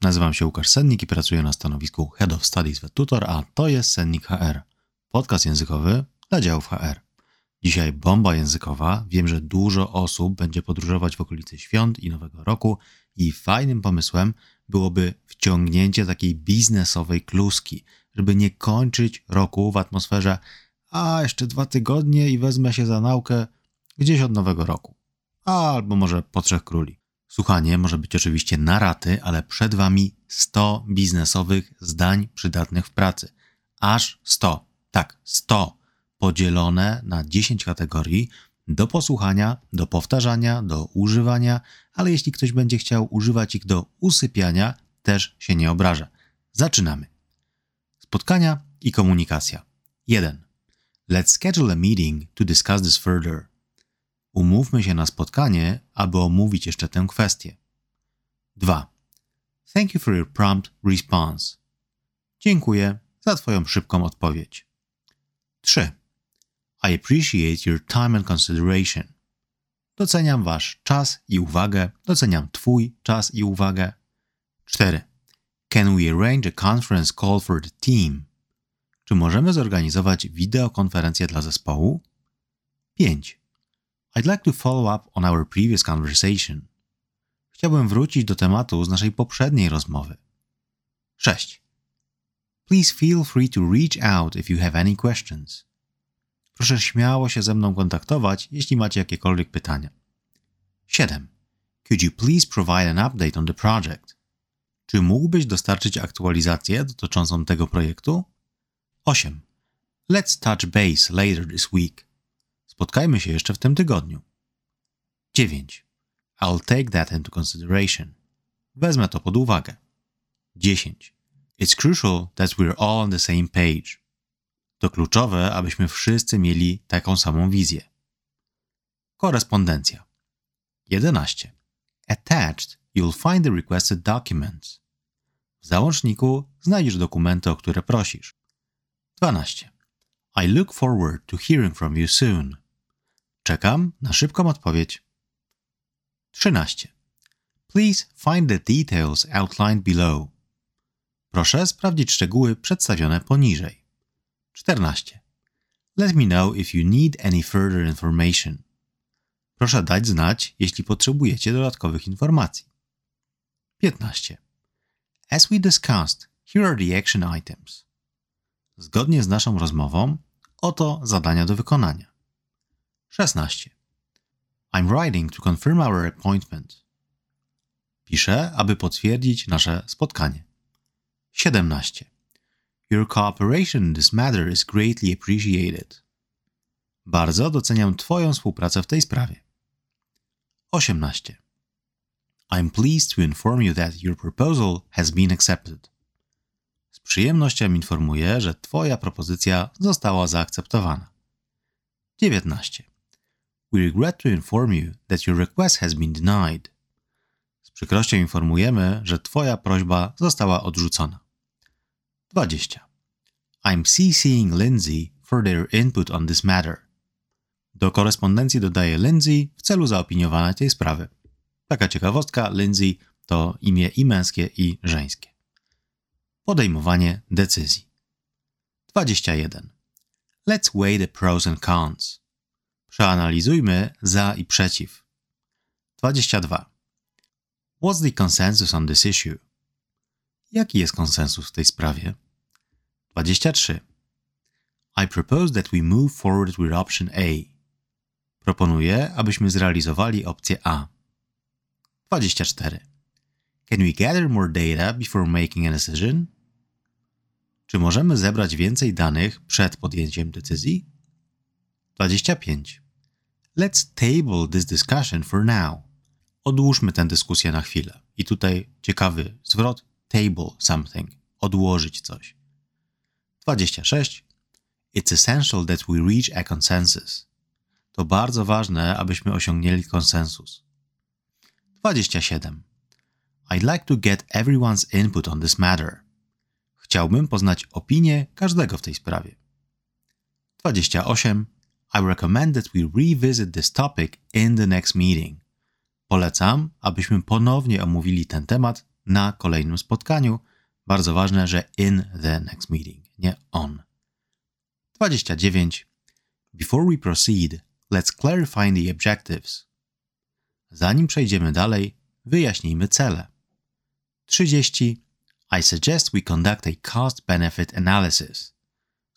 nazywam się Łukasz Sennik i pracuję na stanowisku Head of Studies w Tutor, a to jest Sennik HR, podcast językowy dla działów HR. Dzisiaj bomba językowa. Wiem, że dużo osób będzie podróżować w okolicy świąt i Nowego Roku i fajnym pomysłem byłoby wciągnięcie takiej biznesowej kluski, żeby nie kończyć roku w atmosferze a jeszcze dwa tygodnie i wezmę się za naukę gdzieś od Nowego Roku. Albo może po Trzech Króli. Słuchanie może być oczywiście na raty, ale przed Wami 100 biznesowych zdań przydatnych w pracy. Aż 100. Tak, 100. Podzielone na 10 kategorii do posłuchania, do powtarzania, do używania, ale jeśli ktoś będzie chciał używać ich do usypiania, też się nie obraża. Zaczynamy. Spotkania i komunikacja. 1. Let's schedule a meeting to discuss this further. Umówmy się na spotkanie, aby omówić jeszcze tę kwestię. 2. Thank you for your prompt response. Dziękuję za Twoją szybką odpowiedź. 3. I appreciate your time and consideration. Doceniam Wasz czas i uwagę. Doceniam Twój czas i uwagę. 4. Can we arrange a conference call for the team? Czy możemy zorganizować wideokonferencję dla zespołu? 5. I'd like to follow up on our previous conversation. Chciałbym wrócić do tematu z naszej poprzedniej rozmowy. 6. Please feel free to reach out if you have any questions. Proszę śmiało się ze mną kontaktować, jeśli macie jakiekolwiek pytania. 7. Could you please provide an update on the project? Czy mógłbyś dostarczyć aktualizację dotyczącą tego projektu? 8. Let's touch base later this week. Spotkajmy się jeszcze w tym tygodniu. 9. I'll take that into consideration. Wezmę to pod uwagę. 10. It's crucial that we're all on the same page. To kluczowe, abyśmy wszyscy mieli taką samą wizję. Korespondencja. 11. Attached, you'll find the requested documents. W załączniku znajdziesz dokumenty, o które prosisz. 12. I look forward to hearing from you soon. Czekam na szybką odpowiedź. 13. Please find the details outlined below. Proszę sprawdzić szczegóły przedstawione poniżej. 14. Let me know if you need any further information. Proszę dać znać, jeśli potrzebujecie dodatkowych informacji. 15. As we discussed, here are the action items. Zgodnie z naszą rozmową, oto zadania do wykonania. 16. I'm writing to confirm our appointment. Piszę, aby potwierdzić nasze spotkanie. 17. Your cooperation in this matter is greatly appreciated. Bardzo doceniam Twoją współpracę w tej sprawie. 18. I'm pleased to inform you that your proposal has been accepted. Z przyjemnością informuję, że Twoja propozycja została zaakceptowana. 19. We regret to inform you that your request has been denied. Z przykrością informujemy, że Twoja prośba została odrzucona. 20. I'm CCing Lindsay for their input on this matter. Do korespondencji dodaję Lindsay w celu zaopiniowania tej sprawy. Taka ciekawostka, Lindsay to imię i męskie, i żeńskie. Podejmowanie decyzji. 21. Let's weigh the pros and cons. Przeanalizujmy za i przeciw. 22. What's the consensus on this issue? Jaki jest konsensus w tej sprawie? 23. I propose that we move forward with option A. Proponuję, abyśmy zrealizowali opcję A. 24. Can we gather more data before making a decision? Czy możemy zebrać więcej danych przed podjęciem decyzji? 25. Let's table this discussion for now. Odłóżmy tę dyskusję na chwilę. I tutaj ciekawy zwrot table something, odłożyć coś. 26. It's essential that we reach a consensus. To bardzo ważne, abyśmy osiągnęli konsensus. 27. I'd like to get everyone's input on this matter. Chciałbym poznać opinię każdego w tej sprawie. 28. I recommend that we revisit this topic in the next meeting. Polecam, abyśmy ponownie omówili ten temat na kolejnym spotkaniu. Bardzo ważne, że in the next meeting, nie on. 29. Before we proceed, let's clarify the objectives. Zanim przejdziemy dalej, wyjaśnijmy cele. 30. I suggest we conduct a cost-benefit analysis.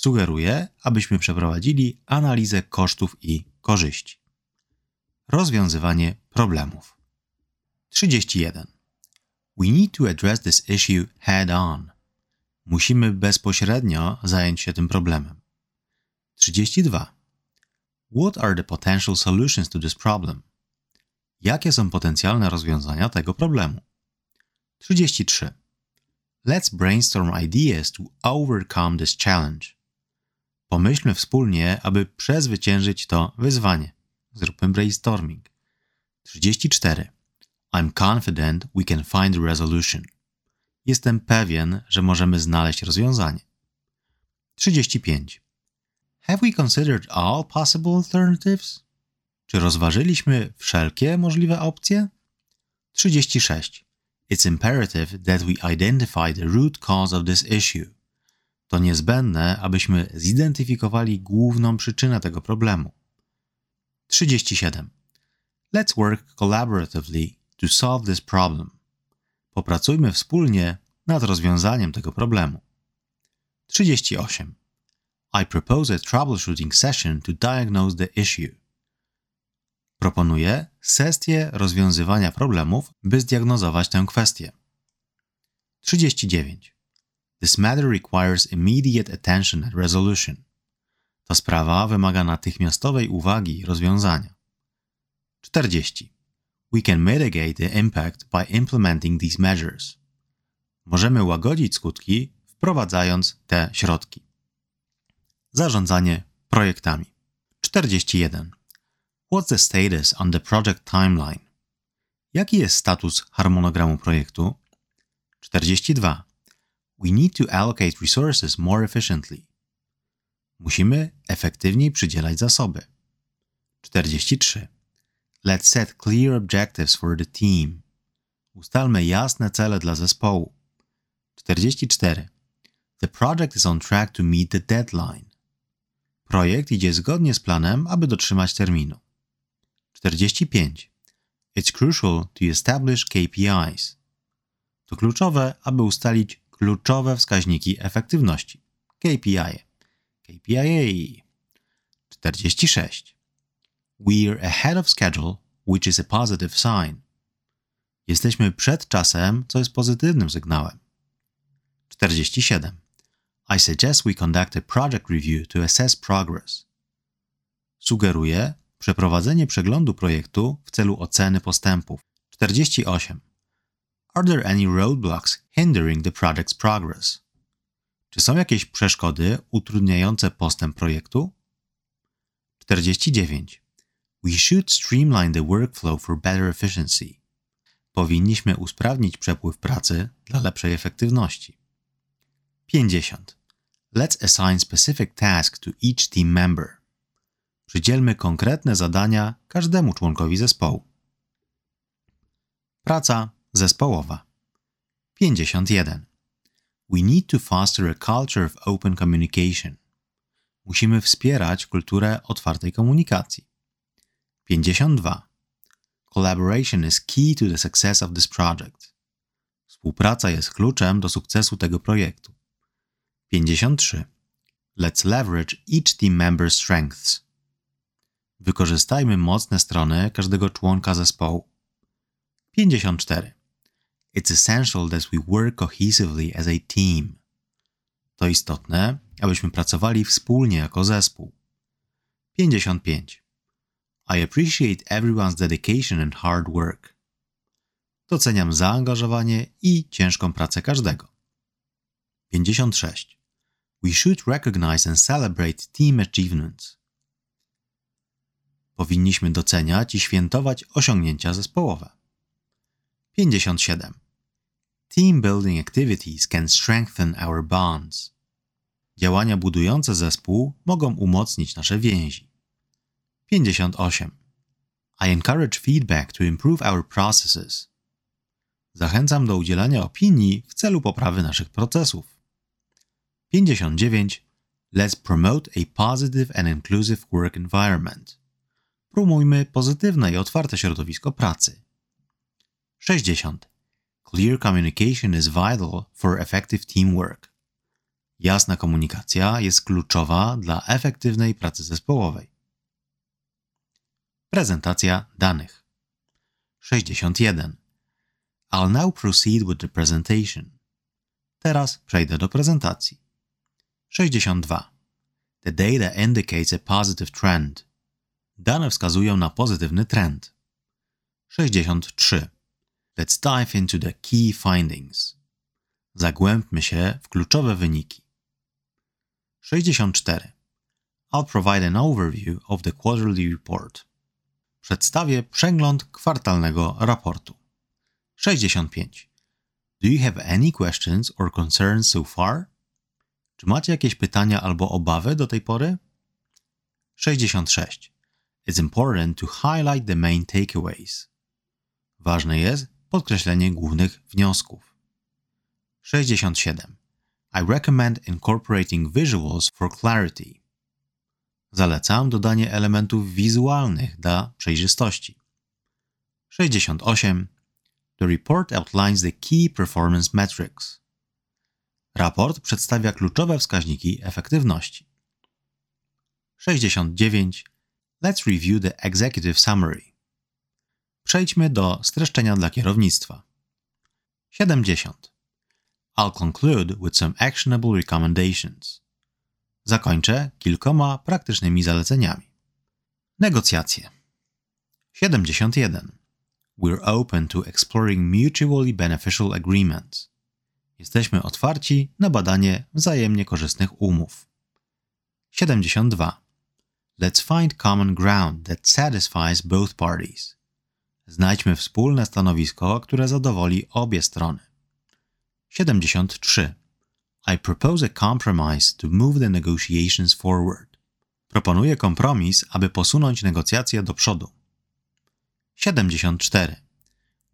Sugeruję, abyśmy przeprowadzili analizę kosztów i korzyści. Rozwiązywanie problemów. 31. We need to address this issue head on. Musimy bezpośrednio zająć się tym problemem. 32. What are the potential solutions to this problem? Jakie są potencjalne rozwiązania tego problemu? 33. Let's brainstorm ideas to overcome this challenge. Pomyślmy wspólnie, aby przezwyciężyć to wyzwanie. Zróbmy brainstorming. 34. I'm confident we can find a resolution. Jestem pewien, że możemy znaleźć rozwiązanie. 35. Have we considered all possible alternatives? Czy rozważyliśmy wszelkie możliwe opcje? 36. It's imperative that we identify the root cause of this issue. To niezbędne, abyśmy zidentyfikowali główną przyczynę tego problemu. 37. Let's work collaboratively to solve this problem. Popracujmy wspólnie nad rozwiązaniem tego problemu. 38. I propose a troubleshooting session to diagnose the issue. Proponuję sesję rozwiązywania problemów, by zdiagnozować tę kwestię. 39. This matter requires immediate attention and resolution. Ta sprawa wymaga natychmiastowej uwagi i rozwiązania. 40. We can mitigate the impact by implementing these measures. Możemy łagodzić skutki, wprowadzając te środki. Zarządzanie projektami. 41. What's the status on the project timeline? Jaki jest status harmonogramu projektu? 42. We need to allocate resources more efficiently. Musimy efektywniej przydzielać zasoby. 43. Let's set clear objectives for the team. Ustalmy jasne cele dla zespołu. 44. The project is on track to meet the deadline. Projekt idzie zgodnie z planem, aby dotrzymać terminu. 45. It's crucial to establish KPIs. To kluczowe, aby ustalić kluczowe wskaźniki efektywności. KPI. KPI. 46. We're ahead of schedule, which is a positive sign. Jesteśmy przed czasem, co jest pozytywnym sygnałem. 47. I suggest we conduct a project review to assess progress. Sugeruję przeprowadzenie przeglądu projektu w celu oceny postępów. 48. Are there any roadblocks hindering the project's progress? Czy są jakieś przeszkody utrudniające postęp projektu? 49. We should streamline the workflow for better efficiency. Powinniśmy usprawnić przepływ pracy dla lepszej efektywności. 50. Let's assign specific tasks to each team member. Przydzielmy konkretne zadania każdemu członkowi zespołu. Praca zespołowa. 51. We need to foster a culture of open communication. Musimy wspierać kulturę otwartej komunikacji. 52. Collaboration is key to the success of this project. Współpraca jest kluczem do sukcesu tego projektu. 53. Let's leverage each team member's strengths. Wykorzystajmy mocne strony każdego członka zespołu. 54. It's essential that we work cohesively as a team. To istotne, abyśmy pracowali wspólnie jako zespół. 55. I appreciate everyone's dedication and hard work. Doceniam zaangażowanie i ciężką pracę każdego. 56. We should recognize and celebrate team achievements. Powinniśmy doceniać i świętować osiągnięcia zespołowe. 57. Team building activities can strengthen our bonds. Działania budujące zespół mogą umocnić nasze więzi. 58. I encourage feedback to improve our processes. Zachęcam do udzielania opinii w celu poprawy naszych procesów. 59. Let's promote a positive and inclusive work environment. Promujmy pozytywne i otwarte środowisko pracy. 60. Clear communication is vital for effective teamwork. Jasna komunikacja jest kluczowa dla efektywnej pracy zespołowej. Prezentacja danych. 61. I'll now proceed with the presentation. Teraz przejdę do prezentacji. 62. The data indicates a positive trend. Dane wskazują na pozytywny trend. 63. Let's dive into the key findings. Zagłębmy się w kluczowe wyniki. 64. I'll provide an overview of the quarterly report. Przedstawię przegląd kwartalnego raportu. 65. Do you have any questions or concerns so far? Czy macie jakieś pytania albo obawy do tej pory? 66. It's important to highlight the main takeaways. Ważne jest podkreślenie głównych wniosków. 67. I recommend incorporating visuals for clarity. Zalecam dodanie elementów wizualnych dla przejrzystości. 68. The report outlines the key performance metrics. Raport przedstawia kluczowe wskaźniki efektywności. 69. Let's review the executive summary. Przejdźmy do streszczenia dla kierownictwa. 70. I'll conclude with some actionable recommendations. Zakończę kilkoma praktycznymi zaleceniami. Negocjacje. 71. We're open to exploring mutually beneficial agreements. Jesteśmy otwarci na badanie wzajemnie korzystnych umów. 72. Let's find common ground that satisfies both parties. Znajdźmy wspólne stanowisko, które zadowoli obie strony. 73. I propose a compromise to move the negotiations forward. Proponuję kompromis, aby posunąć negocjacje do przodu. 74.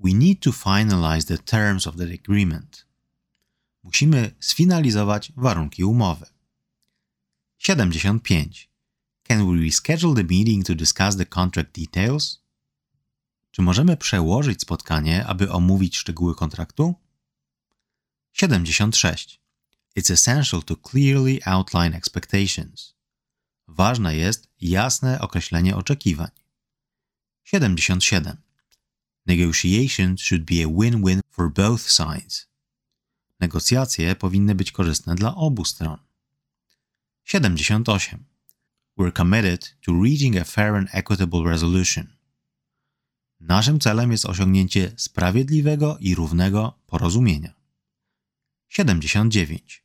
We need to finalize the terms of the agreement. Musimy sfinalizować warunki umowy. 75. Can we reschedule the meeting to discuss the contract details? Czy możemy przełożyć spotkanie, aby omówić szczegóły kontraktu? 76. It's essential to clearly outline expectations. Ważne jest jasne określenie oczekiwań. 77. Negotiations should be a win-win for both sides. Negocjacje powinny być korzystne dla obu stron. 78. We're committed to reaching a fair and equitable resolution. Naszym celem jest osiągnięcie sprawiedliwego i równego porozumienia. 79.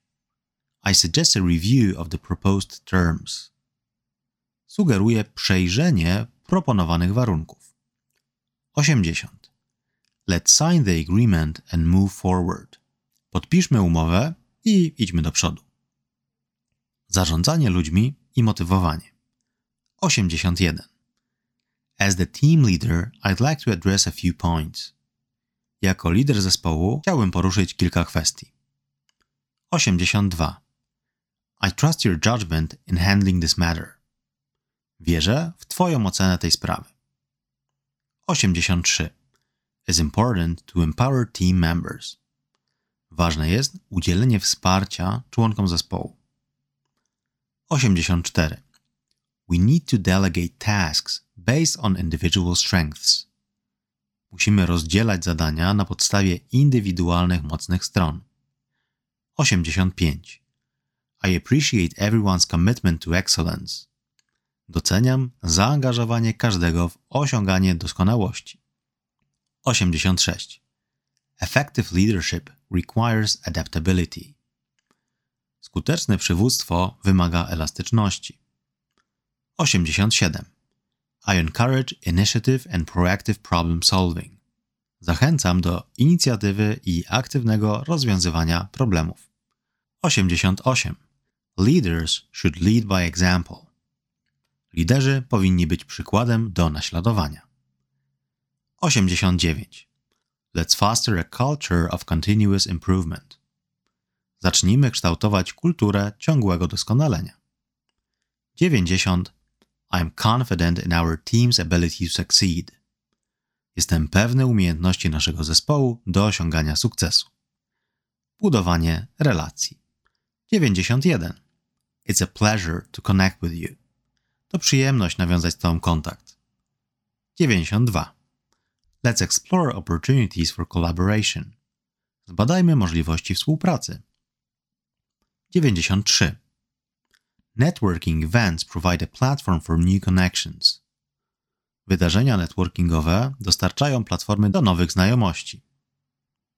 I suggest a review of the proposed terms. Sugeruję przejrzenie proponowanych warunków. 80. Let's sign the agreement and move forward. Podpiszmy umowę i idźmy do przodu. Zarządzanie ludźmi i motywowanie. 81. As the team leader, I'd like to address a few points. Jako lider zespołu chciałbym poruszyć kilka kwestii. 82. I trust your judgment in handling this matter. Wierzę w Twoją ocenę tej sprawy. 83. It's important to empower team members. Ważne jest udzielenie wsparcia członkom zespołu. 84. We need to delegate tasks based on individual strengths. Musimy rozdzielać zadania na podstawie indywidualnych mocnych stron. 85. I appreciate everyone's commitment to excellence. Doceniam zaangażowanie każdego w osiąganie doskonałości. 86. Effective leadership requires adaptability. Skuteczne przywództwo wymaga elastyczności. 87. I encourage initiative and proactive problem solving. Zachęcam do inicjatywy i aktywnego rozwiązywania problemów. 88. Leaders should lead by example. Liderzy powinni być przykładem do naśladowania. 89. Let's foster a culture of continuous improvement. Zacznijmy kształtować kulturę ciągłego doskonalenia. 90. I'm confident in our team's ability to succeed. Jestem pewny umiejętności naszego zespołu do osiągania sukcesu. Budowanie relacji. 91. It's a pleasure to connect with you. To przyjemność nawiązać z Tobą kontakt. 92. Let's explore opportunities for collaboration. Zbadajmy możliwości współpracy. 93. Networking events provide a platform for new connections. Wydarzenia networkingowe dostarczają platformy do nowych znajomości.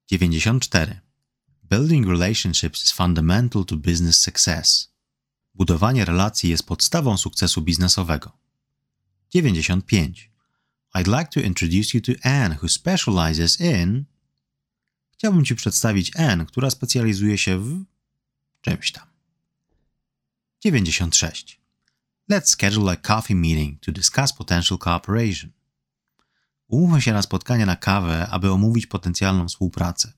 94. Building relationships is fundamental to business success. Budowanie relacji jest podstawą sukcesu biznesowego. 95. I'd like to introduce you to Anne, who specializes in. Chciałbym Ci przedstawić Anne, która specjalizuje się w czymś tam. 96. Let's schedule a coffee meeting to discuss potential cooperation. Umówmy się na spotkanie na kawę, aby omówić potencjalną współpracę.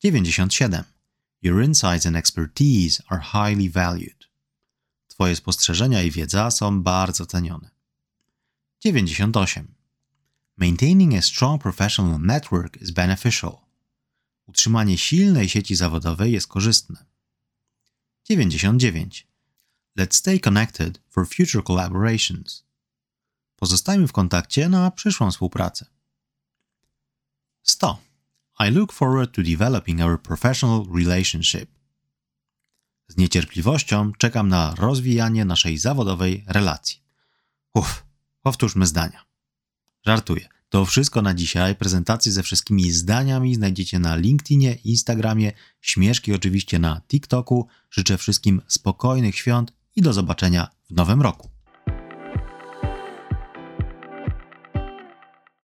97. Your insights and expertise are highly valued. Twoje spostrzeżenia i wiedza są bardzo cenione. 98. Maintaining a strong professional network is beneficial. Utrzymanie silnej sieci zawodowej jest korzystne. 99. Let's stay connected for future collaborations. Pozostajmy w kontakcie na przyszłą współpracę. 100. I look forward to developing our professional relationship. Z niecierpliwością czekam na rozwijanie naszej zawodowej relacji. Uff, powtórzmy zdania. Żartuję. To wszystko na dzisiaj. Prezentacje ze wszystkimi zdaniami znajdziecie na LinkedInie, Instagramie, śmieszki oczywiście na TikToku. Życzę wszystkim spokojnych świąt i do zobaczenia w nowym roku.